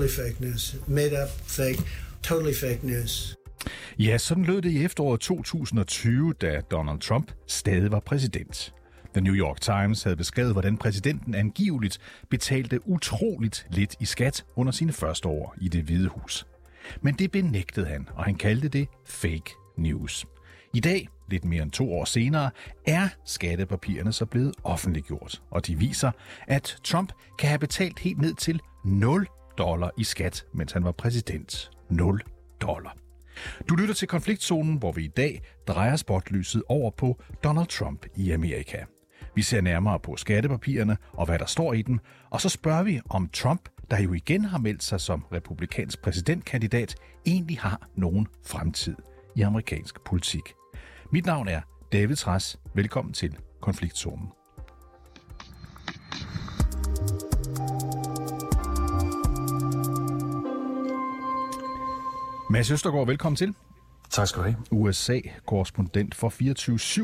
totally fake news. Made up, fake, totally fake news. Ja, sådan lød det i efteråret 2020, da Donald Trump stadig var præsident. The New York Times havde beskrevet, hvordan præsidenten angiveligt betalte utroligt lidt i skat under sine første år i det hvide hus. Men det benægtede han, og han kaldte det fake news. I dag, lidt mere end to år senere, er skattepapirerne så blevet offentliggjort, og de viser, at Trump kan have betalt helt ned til 0 dollar i skat, mens han var præsident. 0 dollar. Du lytter til konfliktzonen, hvor vi i dag drejer spotlyset over på Donald Trump i Amerika. Vi ser nærmere på skattepapirerne og hvad der står i dem, og så spørger vi, om Trump, der jo igen har meldt sig som republikansk præsidentkandidat, egentlig har nogen fremtid i amerikansk politik. Mit navn er David Træs. Velkommen til Konfliktzonen. Mads Østergaard, velkommen til. Tak skal du have. USA-korrespondent for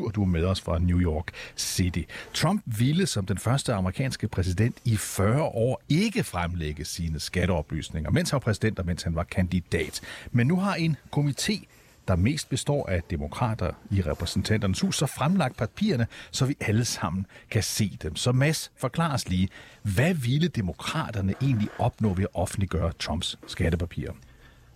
24-7, og du er med os fra New York City. Trump ville som den første amerikanske præsident i 40 år ikke fremlægge sine skatteoplysninger, mens han var præsident og mens han var kandidat. Men nu har en komité der mest består af demokrater i repræsentanternes hus, så fremlagt papirerne, så vi alle sammen kan se dem. Så Mads, forklares lige, hvad ville demokraterne egentlig opnå ved at offentliggøre Trumps skattepapirer?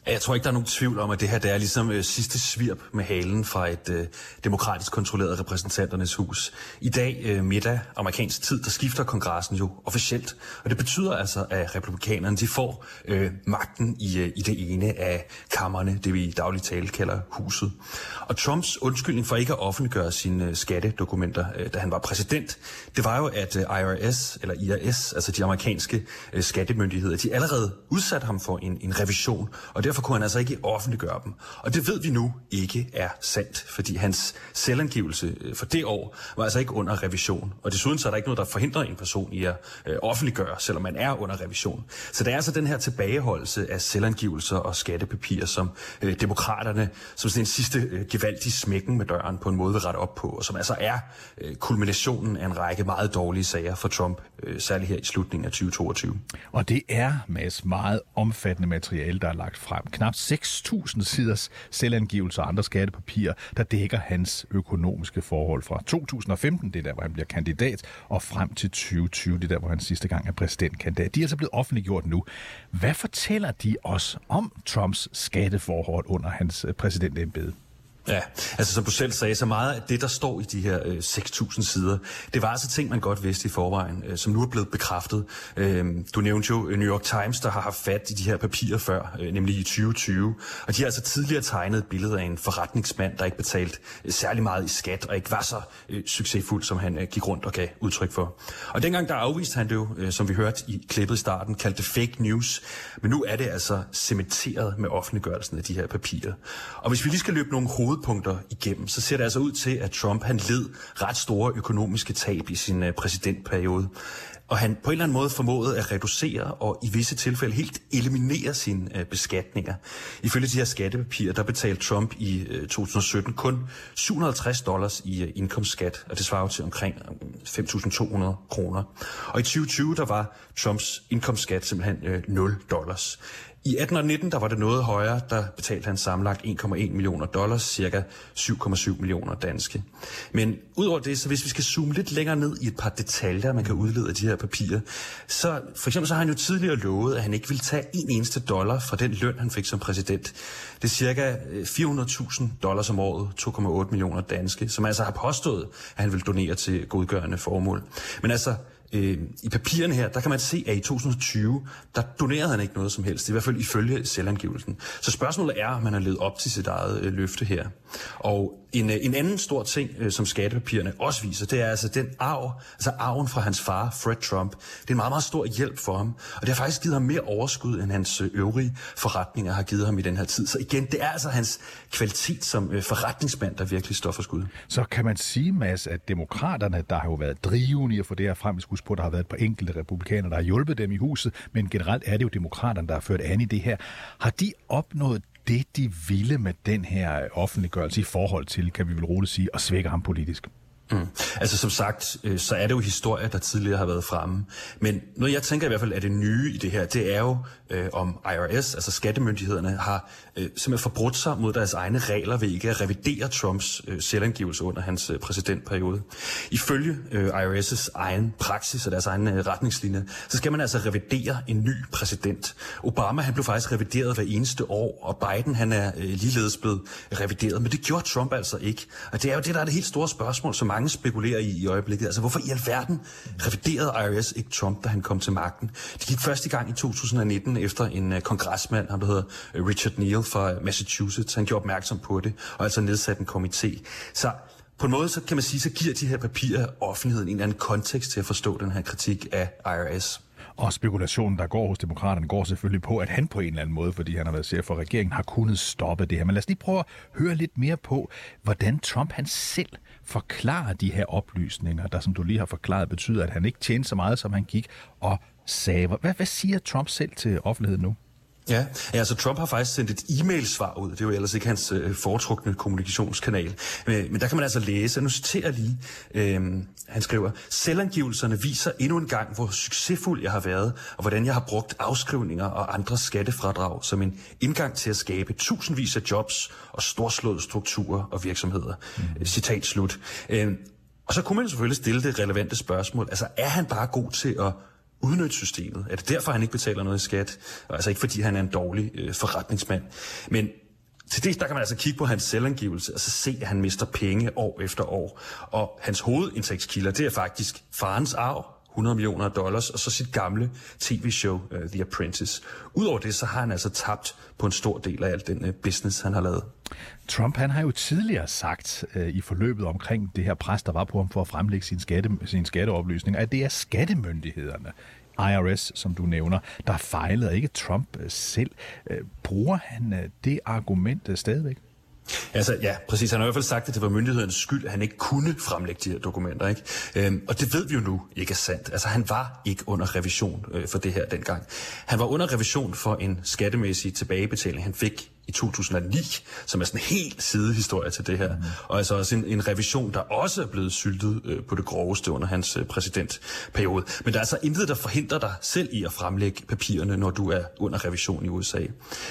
Jeg tror ikke, der er nogen tvivl om, at det her det er ligesom øh, sidste svirp med halen fra et øh, demokratisk kontrolleret repræsentanternes hus. I dag øh, middag amerikansk tid, der skifter kongressen jo officielt. Og det betyder altså, at republikanerne de får øh, magten i, øh, i det ene af kammerne, det vi i daglig tale kalder huset. Og Trumps undskyldning for ikke at offentliggøre sine øh, skattedokumenter, øh, da han var præsident, det var jo, at øh, IRS, eller IRS, altså de amerikanske øh, skattemyndigheder, de allerede udsatte ham for en, en revision. Og derfor kunne han altså ikke offentliggøre dem. Og det ved vi nu ikke er sandt, fordi hans selvangivelse øh, for det år var altså ikke under revision. Og desuden så er der ikke noget, der forhindrer en person i at øh, offentliggøre, selvom man er under revision. Så det er altså den her tilbageholdelse af selvangivelser og skattepapirer, som øh, demokraterne som sådan en sidste øh, gevaldig smækken med døren på en måde vil rette op på, og som altså er øh, kulminationen af en række meget dårlige sager for Trump, øh, særligt her i slutningen af 2022. Og det er, Mads, meget omfattende materiale, der er lagt frem. Knap 6.000 siders selvangivelser og andre skattepapirer, der dækker hans økonomiske forhold fra 2015, det er der, hvor han bliver kandidat, og frem til 2020, det er der, hvor han sidste gang er præsidentkandidat. De er altså blevet offentliggjort nu. Hvad fortæller de os om Trumps skatteforhold under hans øh, præsidentembede? Ja, altså som du selv sagde, så meget af det, der står i de her øh, 6.000 sider, det var altså ting, man godt vidste i forvejen, øh, som nu er blevet bekræftet. Øh, du nævnte jo øh, New York Times, der har haft fat i de her papirer før, øh, nemlig i 2020. Og de har altså tidligere tegnet et billede af en forretningsmand, der ikke betalt øh, særlig meget i skat, og ikke var så øh, succesfuld, som han øh, gik rundt og gav udtryk for. Og dengang der afviste han det jo, øh, som vi hørte i klippet i starten, kaldte det fake news. Men nu er det altså cementeret med offentliggørelsen af de her papirer. Og hvis vi lige skal løbe nogle hovedpunkter igennem, så ser det altså ud til, at Trump han led ret store økonomiske tab i sin øh, præsidentperiode. Og han på en eller anden måde formåede at reducere og i visse tilfælde helt eliminere sine øh, beskatninger. Ifølge de her skattepapirer, der betalte Trump i øh, 2017 kun 750 dollars i øh, indkomstskat, og det svarer til omkring øh, 5.200 kroner. Og i 2020, der var Trumps indkomstskat simpelthen øh, 0 dollars. I 18 og 19, der var det noget højere, der betalte han samlet 1,1 millioner dollars, cirka 7,7 millioner danske. Men udover det, så hvis vi skal zoome lidt længere ned i et par detaljer, man kan udlede af de her papirer, så for eksempel så har han jo tidligere lovet, at han ikke ville tage en eneste dollar fra den løn, han fik som præsident. Det er cirka øh, 400.000 dollars om året, 2,8 millioner danske, som altså har påstået, at han vil donere til godgørende formål. Men altså, øh, i papirerne her, der kan man se, at i 2020, der donerede han ikke noget som helst, i hvert fald ifølge selvangivelsen. Så spørgsmålet er, om han har levet op til sit eget øh, løfte her. Og en, øh, en anden stor ting, øh, som skattepapirerne også viser, det er altså den arv, altså arven fra hans far, Fred Trump. Det er en meget, meget stor hjælp for ham, og det har faktisk givet ham mere overskud, end hans øh, øvrige forretninger har givet ham i den her tid. Så igen, det er altså hans kvalitet som forretningsmand, der virkelig står for skud. Så kan man sige, Mads, at demokraterne, der har jo været drivende i at få det her frem, vi på, der har været et par enkelte republikanere, der har hjulpet dem i huset, men generelt er det jo demokraterne, der har ført an i det her. Har de opnået det, de ville med den her offentliggørelse i forhold til, kan vi vel roligt sige, at svække ham politisk? Mm. Altså som sagt, øh, så er det jo historier, der tidligere har været fremme. Men noget jeg tænker i hvert fald er det nye i det her, det er jo øh, om IRS, altså skattemyndighederne, har øh, simpelthen forbrudt sig mod deres egne regler ved ikke at revidere Trumps øh, selvangivelse under hans øh, præsidentperiode. Ifølge øh, IRS' egen praksis og deres egne øh, retningslinje, så skal man altså revidere en ny præsident. Obama han blev faktisk revideret hver eneste år, og Biden han er øh, ligeledes blevet revideret, men det gjorde Trump altså ikke. Og det er jo det, der er det helt store spørgsmål, som mange spekulerer i i øjeblikket. Altså hvorfor i alverden reviderede IRS ikke Trump, da han kom til magten? Det gik første gang i 2019 efter en øh, uh, kongresmand, ham der hedder øh, Richard Neal fra Massachusetts. Han gjorde opmærksom på det, og altså nedsatte en komité. Så på en måde, så kan man sige, så giver de her papirer offentligheden en eller anden kontekst til at forstå den her kritik af IRS. Og spekulationen, der går hos demokraterne, går selvfølgelig på, at han på en eller anden måde, fordi han har været chef for regeringen, har kunnet stoppe det her. Men lad os lige prøve at høre lidt mere på, hvordan Trump han selv forklarer de her oplysninger, der som du lige har forklaret, betyder, at han ikke tjente så meget, som han gik og sagde. Hvad, hvad siger Trump selv til offentligheden nu? Ja, altså Trump har faktisk sendt et e-mail-svar ud. Det er jo ellers ikke hans øh, foretrukne kommunikationskanal. Men, men der kan man altså læse, nu citerer lige, øh, han skriver, Selvangivelserne viser endnu en gang, hvor succesfuld jeg har været, og hvordan jeg har brugt afskrivninger og andre skattefradrag som en indgang til at skabe tusindvis af jobs og storslåede strukturer og virksomheder. Mm. Citat slut. Øh, og så kunne man selvfølgelig stille det relevante spørgsmål. Altså, er han bare god til at udnytte systemet? Er det derfor, han ikke betaler noget i skat? Altså ikke fordi han er en dårlig øh, forretningsmand. Men til det, der kan man altså kigge på hans selvangivelse, og så se, at han mister penge år efter år. Og hans hovedindtægtskilder, det er faktisk farens arv, 100 millioner dollars, og så sit gamle tv-show, uh, The Apprentice. Udover det, så har han altså tabt på en stor del af alt den uh, business, han har lavet. Trump han har jo tidligere sagt uh, i forløbet omkring det her pres, der var på ham for at fremlægge sin, skatte, sin skatteoplysning, at det er skattemyndighederne, IRS, som du nævner, der fejlede, ikke Trump uh, selv. Uh, bruger han uh, det argument uh, stadigvæk? Altså, ja, præcis. Han har i hvert fald sagt, at det var myndighedernes skyld, at han ikke kunne fremlægge de her dokumenter. Ikke? Øhm, og det ved vi jo nu ikke er sandt. Altså, han var ikke under revision øh, for det her dengang. Han var under revision for en skattemæssig tilbagebetaling, han fik i 2009, som er sådan en helt sidehistorie til det her. Mm. Og altså også en, en revision, der også er blevet syltet øh, på det groveste under hans øh, præsidentperiode. Men der er altså intet, der forhindrer dig selv i at fremlægge papirerne, når du er under revision i USA.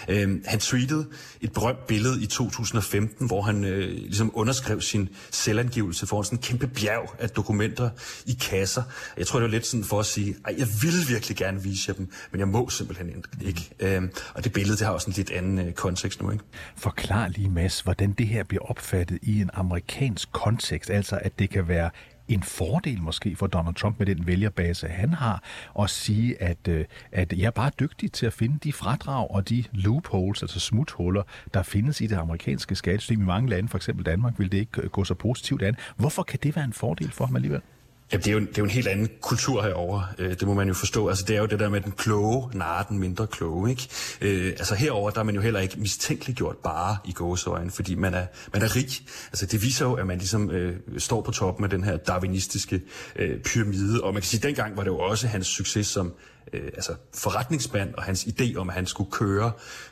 Øhm, han tweetede et berømt billede i 2015, hvor han øh, ligesom underskrev sin selvangivelse foran sådan en kæmpe bjerg af dokumenter i kasser. Jeg tror, det var lidt sådan for at sige, at jeg vil virkelig gerne vise jer dem, men jeg må simpelthen ikke. Øhm, og det billede, det har også en lidt anden øh, kontekst kontekst nu, ikke? Forklar lige, Mads, hvordan det her bliver opfattet i en amerikansk kontekst, altså at det kan være en fordel måske for Donald Trump med den vælgerbase, han har, at sige, at, øh, at jeg er bare dygtig til at finde de fradrag og de loopholes, altså smuthuller, der findes i det amerikanske skattesystem. I mange lande, for eksempel Danmark, vil det ikke gå så positivt an. Hvorfor kan det være en fordel for ham alligevel? Ja, det er, jo, det er jo en helt anden kultur herover. Øh, det må man jo forstå. Altså, det er jo det der med den kloge, nare den mindre kloge, ikke? Øh, altså herover der er man jo heller ikke mistænkeliggjort bare i gåseøjne, fordi man er, man er rig. Altså det viser jo, at man ligesom øh, står på toppen af den her darwinistiske øh, pyramide. Og man kan sige, at dengang var det jo også hans succes som øh, altså forretningsmand og hans idé om, at han skulle køre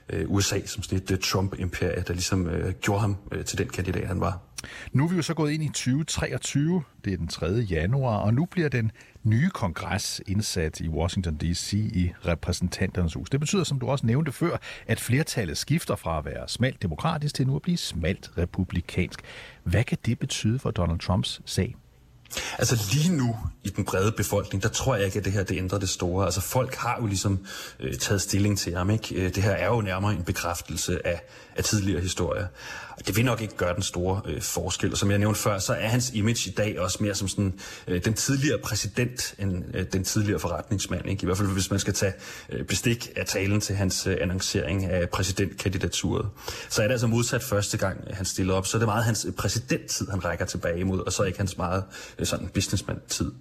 øh, USA som sådan et øh, Trump-imperie, der ligesom øh, gjorde ham øh, til den kandidat, han var. Nu er vi jo så gået ind i 2023, det er den 3. januar, og nu bliver den nye kongres indsat i Washington D.C. i repræsentanternes hus. Det betyder, som du også nævnte før, at flertallet skifter fra at være smalt demokratisk til nu at blive smalt republikansk. Hvad kan det betyde for Donald Trumps sag? Altså lige nu i den brede befolkning, der tror jeg ikke, at det her det ændrer det store. Altså folk har jo ligesom øh, taget stilling til ham. Ikke? Øh, det her er jo nærmere en bekræftelse af, af tidligere historier. Og det vil nok ikke gøre den store øh, forskel. Og som jeg nævnte før, så er hans image i dag også mere som sådan, øh, den tidligere præsident end øh, den tidligere forretningsmand. Ikke? I hvert fald hvis man skal tage øh, bestik af talen til hans øh, annoncering af præsidentkandidaturet. Så er det altså modsat første gang, øh, han stiller op. Så er det meget hans øh, præsidenttid, han rækker tilbage imod, og så ikke hans meget øh, sådan businessman-tid.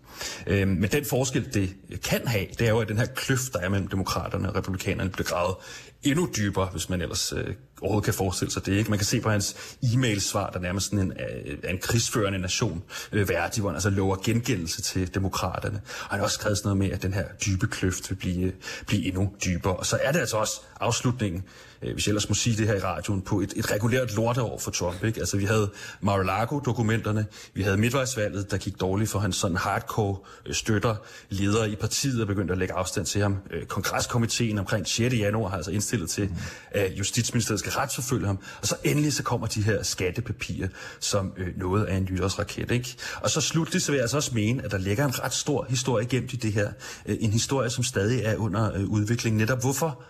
Øh, men den forskel, det kan have, det er jo, at den her kløft, der er mellem demokraterne og republikanerne, bliver gravet endnu dybere, hvis man ellers øh, overhovedet kan forestille sig det. Ikke? Man kan se på hans e-mail-svar, der nærmest sådan en, øh, en krigsførende nation øh, værdig, hvor han altså lover gengældelse til demokraterne. Og han har også skrevet sådan noget med, at den her dybe kløft vil blive, blive endnu dybere. Og så er det altså også afslutningen øh, hvis jeg ellers må sige det her i radioen, på et, et regulært lorteår for Trump. Ikke? Altså, vi havde Mar-a-Lago-dokumenterne, vi havde midtvejsvalget, der gik dårligt for hans sådan hardcore øh, støtter, ledere i partiet er begyndt at lægge afstand til ham. Øh, kongreskomiteen omkring 6. januar har altså indstillet til, at Justitsministeriet skal retsforfølge ham. Og så endelig så kommer de her skattepapirer, som øh, noget af en nytårsraket. Ikke? Og så slutligt så vil jeg altså også mene, at der ligger en ret stor historie gemt i det her. Øh, en historie, som stadig er under øh, udvikling. Netop hvorfor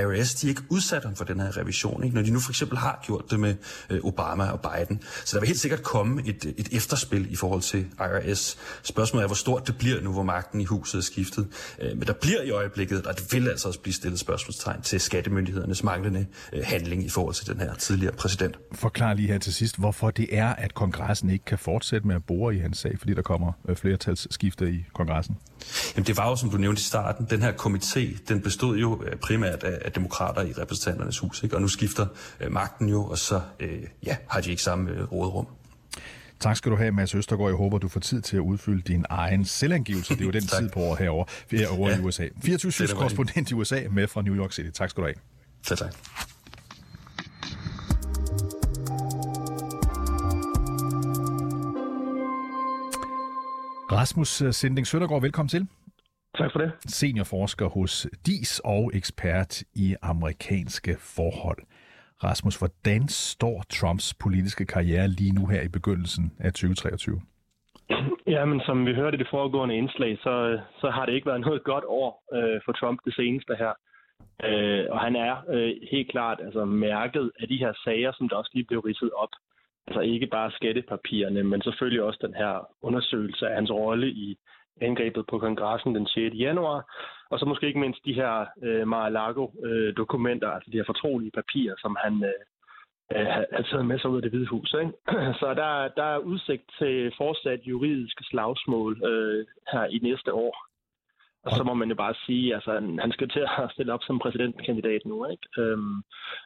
IRS, de er ikke udsat ham for den her revision, ikke? når de nu for eksempel har gjort det med øh, Obama og Biden. Så der vil helt sikkert komme et, øh, et efterspil i forhold til IRS. Spørgsmålet er, hvor stort det bliver nu, hvor magten i huset er skiftet. Øh, men der bliver i øjeblikket, og det vil altså også blive stillet spørgsmålstegn til skattemyndighedernes manglende øh, handling i forhold til den her tidligere præsident. Forklar lige her til sidst, hvorfor det er, at kongressen ikke kan fortsætte med at bore i hans sag, fordi der kommer øh, flertalsskifter i kongressen. Jamen det var jo, som du nævnte i starten, den her komité, den bestod jo øh, primært af, af demokrater i repræsentanternes hus, ikke? og nu skifter øh, magten jo, og så øh, ja, har de ikke samme øh, rådrum. Tak skal du have, Mads Østergaard. Jeg håber, du får tid til at udfylde din egen selvangivelse. Det er jo den tid på år herovre, herovre ja. i USA. 24 korrespondent i USA med fra New York City. Tak skal du have. Tak, tak. Rasmus Sinding Søndergaard, velkommen til. Tak for det. Seniorforsker hos DIS og ekspert i amerikanske forhold. Rasmus, hvordan står Trumps politiske karriere lige nu her i begyndelsen af 2023? Ja, men som vi hørte i det foregående indslag, så, så har det ikke været noget godt år øh, for Trump det seneste her. Øh, og han er øh, helt klart altså, mærket af de her sager, som der også lige blev ridset op. Altså ikke bare skattepapirerne, men selvfølgelig også den her undersøgelse af hans rolle i angrebet på kongressen den 6. januar, og så måske ikke mindst de her øh, Mar-a-Lago-dokumenter, øh, altså de her fortrolige papirer, som han øh, øh har taget med sig ud af det hvide hus. Ikke? Så der, der er udsigt til fortsat juridiske slagsmål øh, her i næste år. Og så må man jo bare sige, altså han skal til at stille op som præsidentkandidat nu, ikke? Øhm,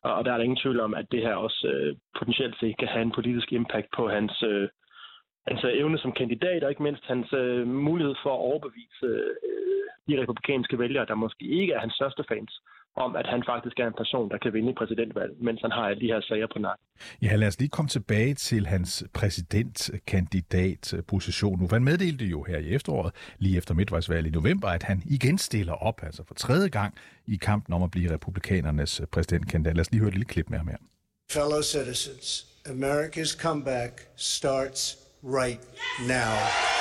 og der er der ingen tvivl om, at det her også øh, potentielt set kan have en politisk impact på hans øh, hans øh, evne som kandidat, og ikke mindst hans øh, mulighed for at overbevise øh, de republikanske vælgere, der måske ikke er hans største fans, om at han faktisk er en person, der kan vinde præsidentvalg, mens han har alle de her sager på nakken. Ja, lad os lige komme tilbage til hans præsidentkandidatposition nu. Han meddelte jo her i efteråret, lige efter midtvejsvalget i november, at han igen stiller op, altså for tredje gang i kampen om at blive republikanernes præsidentkandidat. Lad os lige høre et lille klip med ham her. Fellow citizens, America's comeback starts right now.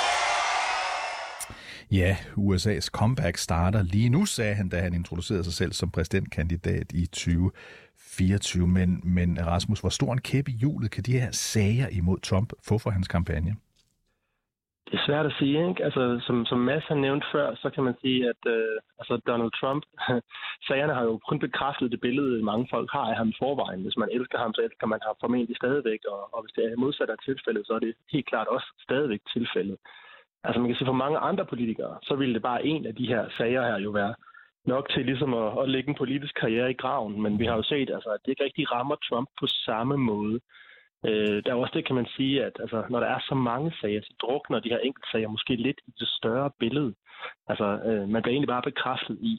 Ja, USA's comeback starter lige nu, sagde han, da han introducerede sig selv som præsidentkandidat i 2024. Men, men Rasmus, hvor stor en kæp i hjulet kan de her sager imod Trump få for hans kampagne? Det er svært at sige, ikke? Altså, som, som Mads har nævnt før, så kan man sige, at øh, altså Donald Trump, sagerne har jo kun bekræftet det billede, mange folk har af ham i forvejen. Hvis man elsker ham, så elsker man ham formentlig stadigvæk, og, og hvis det er modsat af tilfældet, så er det helt klart også stadigvæk tilfældet. Altså man kan sige, for mange andre politikere, så ville det bare en af de her sager her jo være nok til ligesom at, at lægge en politisk karriere i graven. Men vi har jo set, altså, at det ikke rigtig rammer Trump på samme måde. Øh, der er også det, kan man sige, at altså, når der er så mange sager, så drukner de her enkelte sager måske lidt i det større billede. Altså, øh, man bliver egentlig bare bekræftet i,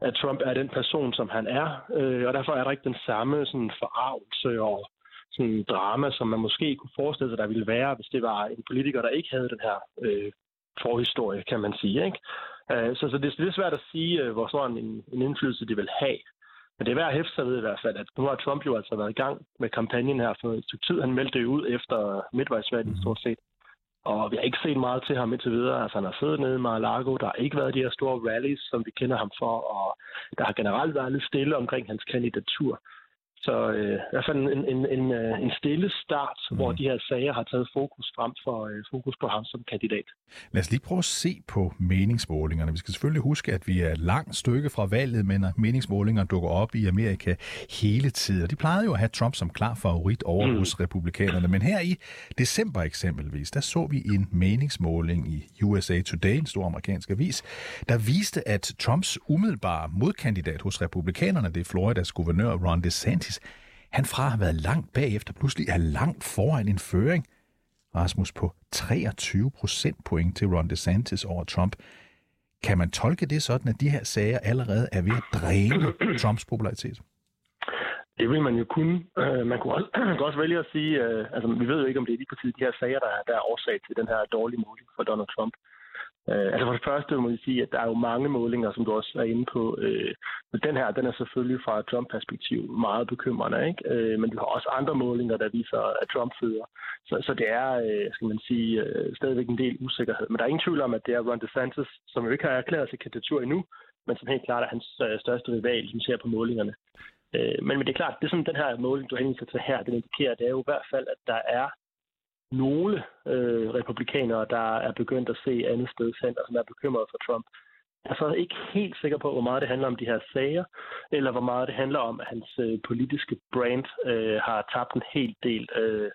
at Trump er den person, som han er, øh, og derfor er der ikke den samme sådan, forarvelse og sådan, drama, som man måske kunne forestille sig, der ville være, hvis det var en politiker, der ikke havde den her øh, forhistorie, kan man sige. Ikke? Øh, så, så det, det er svært at sige, øh, hvor stor en, en indflydelse det vil have. Men det er værd at hæfte sig ved i hvert fald, at nu har Trump jo altså været i gang med kampagnen her for et stykke tid. Han meldte det ud efter midtvejsvalget stort set. Og vi har ikke set meget til ham indtil videre. Altså, han har siddet nede i Mar-a-Lago. Der har ikke været de her store rallies, som vi kender ham for. Og der har generelt været lidt stille omkring hans kandidatur. Så øh, i hvert fald en, en, en, øh, en stille start, mm. hvor de her sager har taget fokus frem for øh, fokus på ham som kandidat. Lad os lige prøve at se på meningsmålingerne. Vi skal selvfølgelig huske, at vi er langt stykke fra valget, men meningsmålinger dukker op i Amerika hele tiden. De plejede jo at have Trump som klar favorit over mm. hos republikanerne. Men her i december eksempelvis, der så vi en meningsmåling i USA Today, en stor amerikansk avis, der viste, at Trumps umiddelbare modkandidat hos republikanerne, det er Floridas guvernør Ron DeSantis, han fra har været langt bagefter, pludselig er langt foran en føring. Rasmus på 23 procentpoint til Ron DeSantis over Trump. Kan man tolke det sådan, at de her sager allerede er ved at dræne Trumps popularitet? Det vil man jo kunne. Uh, man kunne også, man kunne også vælge at sige, øh, altså vi ved jo ikke, om det er lige præcis de her sager, der, der er årsag til den her dårlige måling for Donald Trump. Øh, altså for det første må jeg sige, at der er jo mange målinger, som du også er inde på. Øh, men den her, den er selvfølgelig fra et Trump-perspektiv meget bekymrende, ikke? Øh, men du har også andre målinger, der viser, at Trump fører. Så, så det er, øh, skal man sige, øh, stadigvæk en del usikkerhed. Men der er ingen tvivl om, at det er Ron DeSantis, som jo ikke har erklæret sig kandidatur endnu, men som helt klart er hans øh, største rival, som ser på målingerne. Øh, men, men det er klart, det som den her måling, du henviser til her, den indikerer, det er jo i hvert fald, at der er nogle øh, republikanere, der er begyndt at se andet sted hen, og som er bekymrede for Trump. Jeg er så ikke helt sikker på, hvor meget det handler om de her sager, eller hvor meget det handler om, at hans øh, politiske brand øh, har tabt en hel del øh,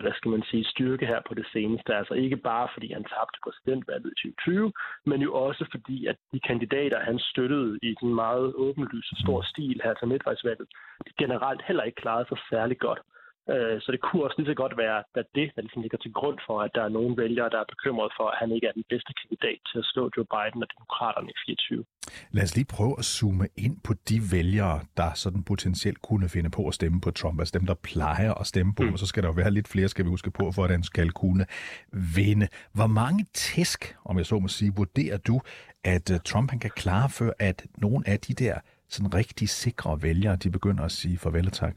hvad skal man sige, styrke her på det seneste. Altså ikke bare fordi han tabte præsidentvalget i 2020, men jo også fordi, at de kandidater, han støttede i den meget åbenlyse stor stil her til midtvejsvalget, de generelt heller ikke klarede sig særlig godt. Øh, så det kunne også lige så godt være at det, der ligesom ligger til grund for, at der er nogle vælgere, der er bekymret for, at han ikke er den bedste kandidat til at slå Joe Biden og demokraterne i 24. Lad os lige prøve at zoome ind på de vælgere, der sådan potentielt kunne finde på at stemme på Trump. Altså dem, der plejer at stemme på, mm. og så skal der jo være lidt flere, skal vi huske på, for at han skal kunne vinde. Hvor mange tæsk, om jeg så må sige, vurderer du, at øh, Trump han kan klare, før at nogle af de der sådan rigtig sikre vælgere, de begynder at sige farvel og tak?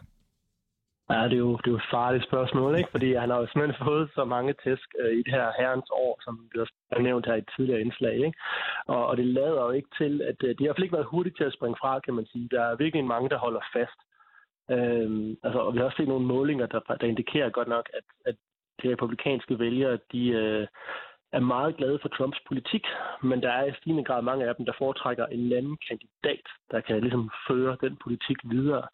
Ja, det er, jo, det er jo et farligt spørgsmål, ikke? fordi han har jo simpelthen fået så mange tæsk øh, i det her herrens år, som det nævnt her i et tidligere indslag. Ikke? Og, og det lader jo ikke til, at øh, de har i hvert fald ikke været hurtigt til at springe fra, kan man sige. Der er virkelig mange, der holder fast. Øhm, altså, og vi har også set nogle målinger, der, der indikerer godt nok, at, at de republikanske vælgere, de, øh, er meget glade for Trumps politik, men der er i stigende grad mange af dem, der foretrækker en anden kandidat, der kan ligesom føre den politik videre.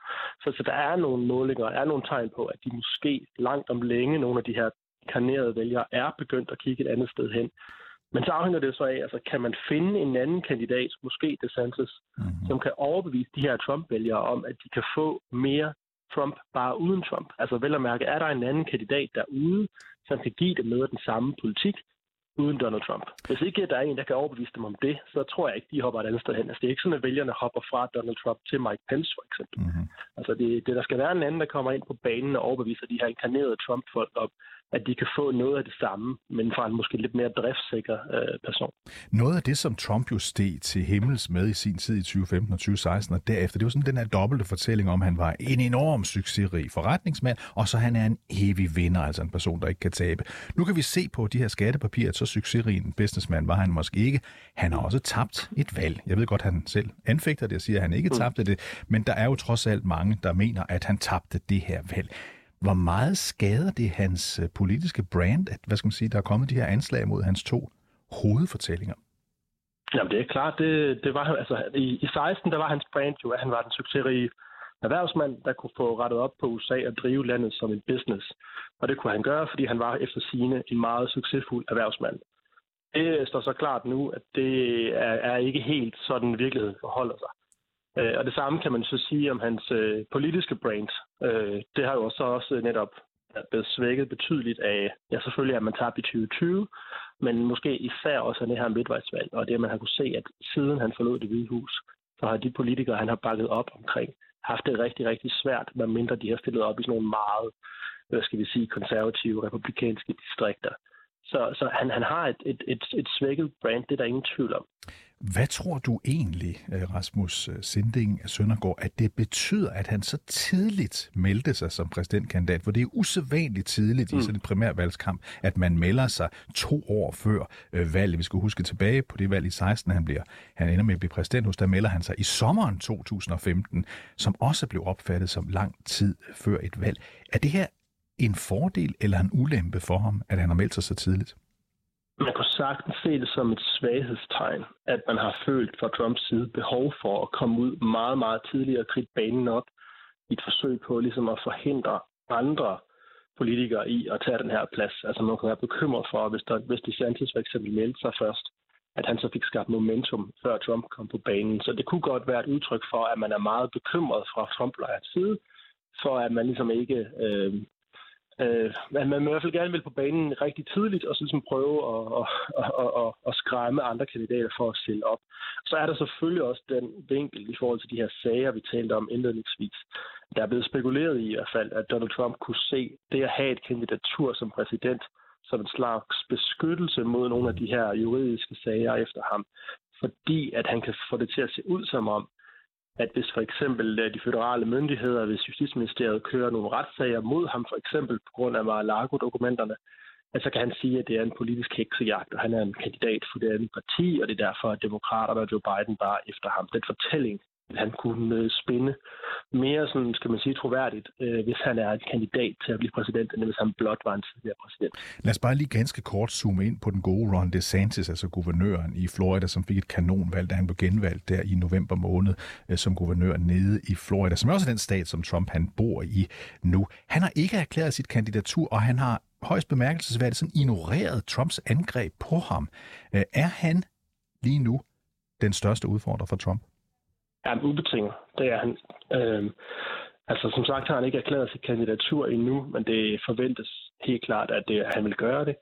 Så, så der er nogle målinger, er nogle tegn på, at de måske langt om længe, nogle af de her karnerede vælgere, er begyndt at kigge et andet sted hen. Men så afhænger det så af, altså kan man finde en anden kandidat, måske DeSantis, mm-hmm. som kan overbevise de her Trump-vælgere om, at de kan få mere Trump bare uden Trump. Altså vel at mærke, er der en anden kandidat derude, som kan give noget af den samme politik, uden Donald Trump. Hvis ikke der er en, der kan overbevise dem om det, så tror jeg ikke, de hopper et andet sted hen. Altså, det er ikke sådan, at vælgerne hopper fra Donald Trump til Mike Pence, for eksempel. Mm-hmm. Altså, det, det, der skal være en anden, der kommer ind på banen og overbeviser de her inkarnerede Trump-folk om, at de kan få noget af det samme, men fra en måske lidt mere driftssikker øh, person. Noget af det, som Trump jo steg til himmels med i sin tid i 2015 og 2016 og derefter, det var sådan den her dobbelte fortælling om, at han var en enorm succesrig forretningsmand, og så han er en evig vinder, altså en person, der ikke kan tabe. Nu kan vi se på de her skattepapirer, at så succesrig en businessman var han måske ikke. Han har også tabt et valg. Jeg ved godt, han selv anfægter det og siger, at han ikke mm. tabte det, men der er jo trods alt mange, der mener, at han tabte det her valg. Hvor meget skader det hans øh, politiske brand, at hvad skal man sige, der er kommet de her anslag mod hans to hovedfortællinger? Jamen det er klart, det, det var altså i, i 16 der var hans brand jo, at han var den succesrige erhvervsmand, der kunne få rettet op på USA og drive landet som en business. Og det kunne han gøre, fordi han var efter sine en meget succesfuld erhvervsmand. Det står så klart nu, at det er, er ikke helt sådan virkeligheden forholder sig. Øh, og det samme kan man så sige om hans øh, politiske brand. Øh, det har jo så også netop blevet svækket betydeligt af, ja selvfølgelig at man tabte i 2020, men måske især også af det her midtvejsvalg, og det man har kunne se, at siden han forlod det hvide hus, så har de politikere, han har bakket op omkring, haft det rigtig, rigtig svært, medmindre de har stillet op i sådan nogle meget, hvad skal vi sige, konservative, republikanske distrikter. Så, så han, han har et, et, et, et svækket brand, det er der ingen tvivl om. Hvad tror du egentlig, øh, Rasmus øh, Sinding Søndergaard, at det betyder, at han så tidligt meldte sig som præsidentkandidat? For det er usædvanligt tidligt mm. i sådan en primærvalgskamp, at man melder sig to år før øh, valget. Vi skal huske tilbage på det valg i 16, han, bliver, han ender med at blive præsident hos, der melder han sig i sommeren 2015, som også blev opfattet som lang tid før et valg. Er det her en fordel eller en ulempe for ham, at han har meldt sig så tidligt? Man kunne sagtens se det som et svaghedstegn, at man har følt fra Trumps side behov for at komme ud meget, meget tidligere og kridte banen op i et forsøg på ligesom at forhindre andre politikere i at tage den her plads. Altså man kan være bekymret for, hvis, der, hvis DeSantis for eksempel meldte sig først, at han så fik skabt momentum, før Trump kom på banen. Så det kunne godt være et udtryk for, at man er meget bekymret fra Trump-lejrets side, for at man ligesom ikke... Øh, øh, at man i hvert fald gerne vil på banen rigtig tidligt, og så ligesom prøve at, at, at, at, at skræmme andre kandidater for at stille op. Så er der selvfølgelig også den vinkel i forhold til de her sager, vi talte om indledningsvis. Der er blevet spekuleret i i hvert fald, at Donald Trump kunne se det at have et kandidatur som præsident som en slags beskyttelse mod nogle af de her juridiske sager efter ham, fordi at han kan få det til at se ud som om, at hvis for eksempel øh, de føderale myndigheder, hvis Justitsministeriet kører nogle retssager mod ham, for eksempel på grund af Mar-a-Lago-dokumenterne, at så kan han sige, at det er en politisk heksejagt, og han er en kandidat for det andet parti, og det er derfor, at demokraterne og Joe Biden bare efter ham. Den fortælling han kunne øh, spinde mere, sådan, skal man sige, troværdigt, øh, hvis han er en kandidat til at blive præsident, end hvis han blot var en tidligere præsident. Lad os bare lige ganske kort zoome ind på den gode Ron DeSantis, altså guvernøren i Florida, som fik et kanonvalg, da han blev genvalgt der i november måned øh, som guvernør nede i Florida, som er også den stat, som Trump han bor i nu. Han har ikke erklæret sit kandidatur, og han har højst bemærkelsesværdigt sådan ignoreret Trumps angreb på ham. Øh, er han lige nu den største udfordrer for Trump? Han ubetinget. Det er han. Øhm, altså, som sagt har han ikke erklæret sit kandidatur endnu, men det forventes helt klart, at det, han vil gøre det.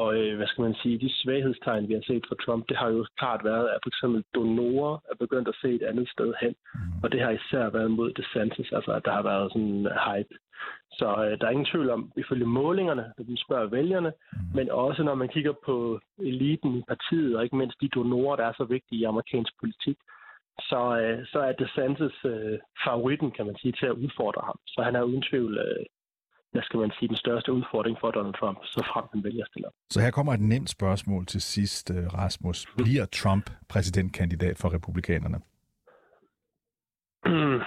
Og øh, hvad skal man sige, de svaghedstegn, vi har set fra Trump, det har jo klart været, at for eksempel donorer er begyndt at se et andet sted hen. Og det har især været mod DeSantis, altså at der har været sådan en hype. Så øh, der er ingen tvivl om, ifølge målingerne, når vi spørger vælgerne, men også når man kigger på eliten i partiet, og ikke mindst de donorer, der er så vigtige i amerikansk politik, så, øh, så er DeSantis øh, favoritten, kan man sige, til at udfordre ham. Så han er uden tvivl, øh, hvad skal man sige, den største udfordring for Donald Trump, så frem han vælger stille. Så her kommer et nemt spørgsmål til sidst, øh, Rasmus. Bliver Trump præsidentkandidat for republikanerne?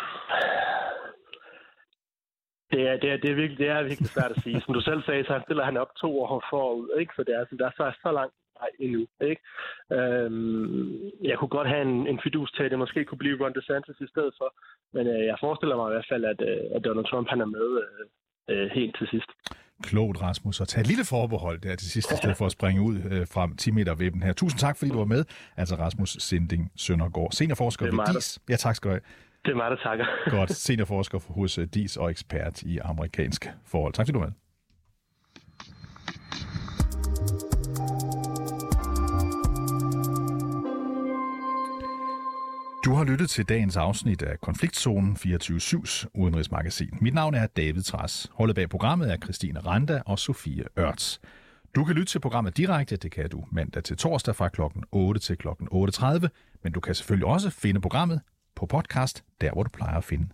Det er, det, er, det, er virkelig, det er virkelig svært at sige. Som du selv sagde, så han stiller han op to år forud, ikke? så det er, altså, der er så, så langt vej endnu. Ikke? Øhm, jeg kunne godt have en, en fidus til, at det måske kunne blive Ron DeSantis i stedet for. Men øh, jeg forestiller mig i hvert fald, at, øh, at Donald Trump han er med øh, øh helt til sidst. Klogt, Rasmus. Og tag et lille forbehold der til sidst, i stedet for at springe ud øh, fra 10 meter webben her. Tusind tak, fordi du var med. Altså Rasmus Sinding Søndergaard, seniorforsker ved DIS. Ja, tak skal du have. Det er mig, der takker. Godt, seniorforsker hos øh, DIS og ekspert i amerikanske forhold. Tak fordi du var med. Du har lyttet til dagens afsnit af Konfliktzonen 24-7's udenrigsmagasin. Mit navn er David Tras. Holdet bag programmet er Christine Randa og Sofie Ørts. Du kan lytte til programmet direkte, det kan du mandag til torsdag fra kl. 8 til kl. 8.30, men du kan selvfølgelig også finde programmet på podcast, der hvor du plejer at finde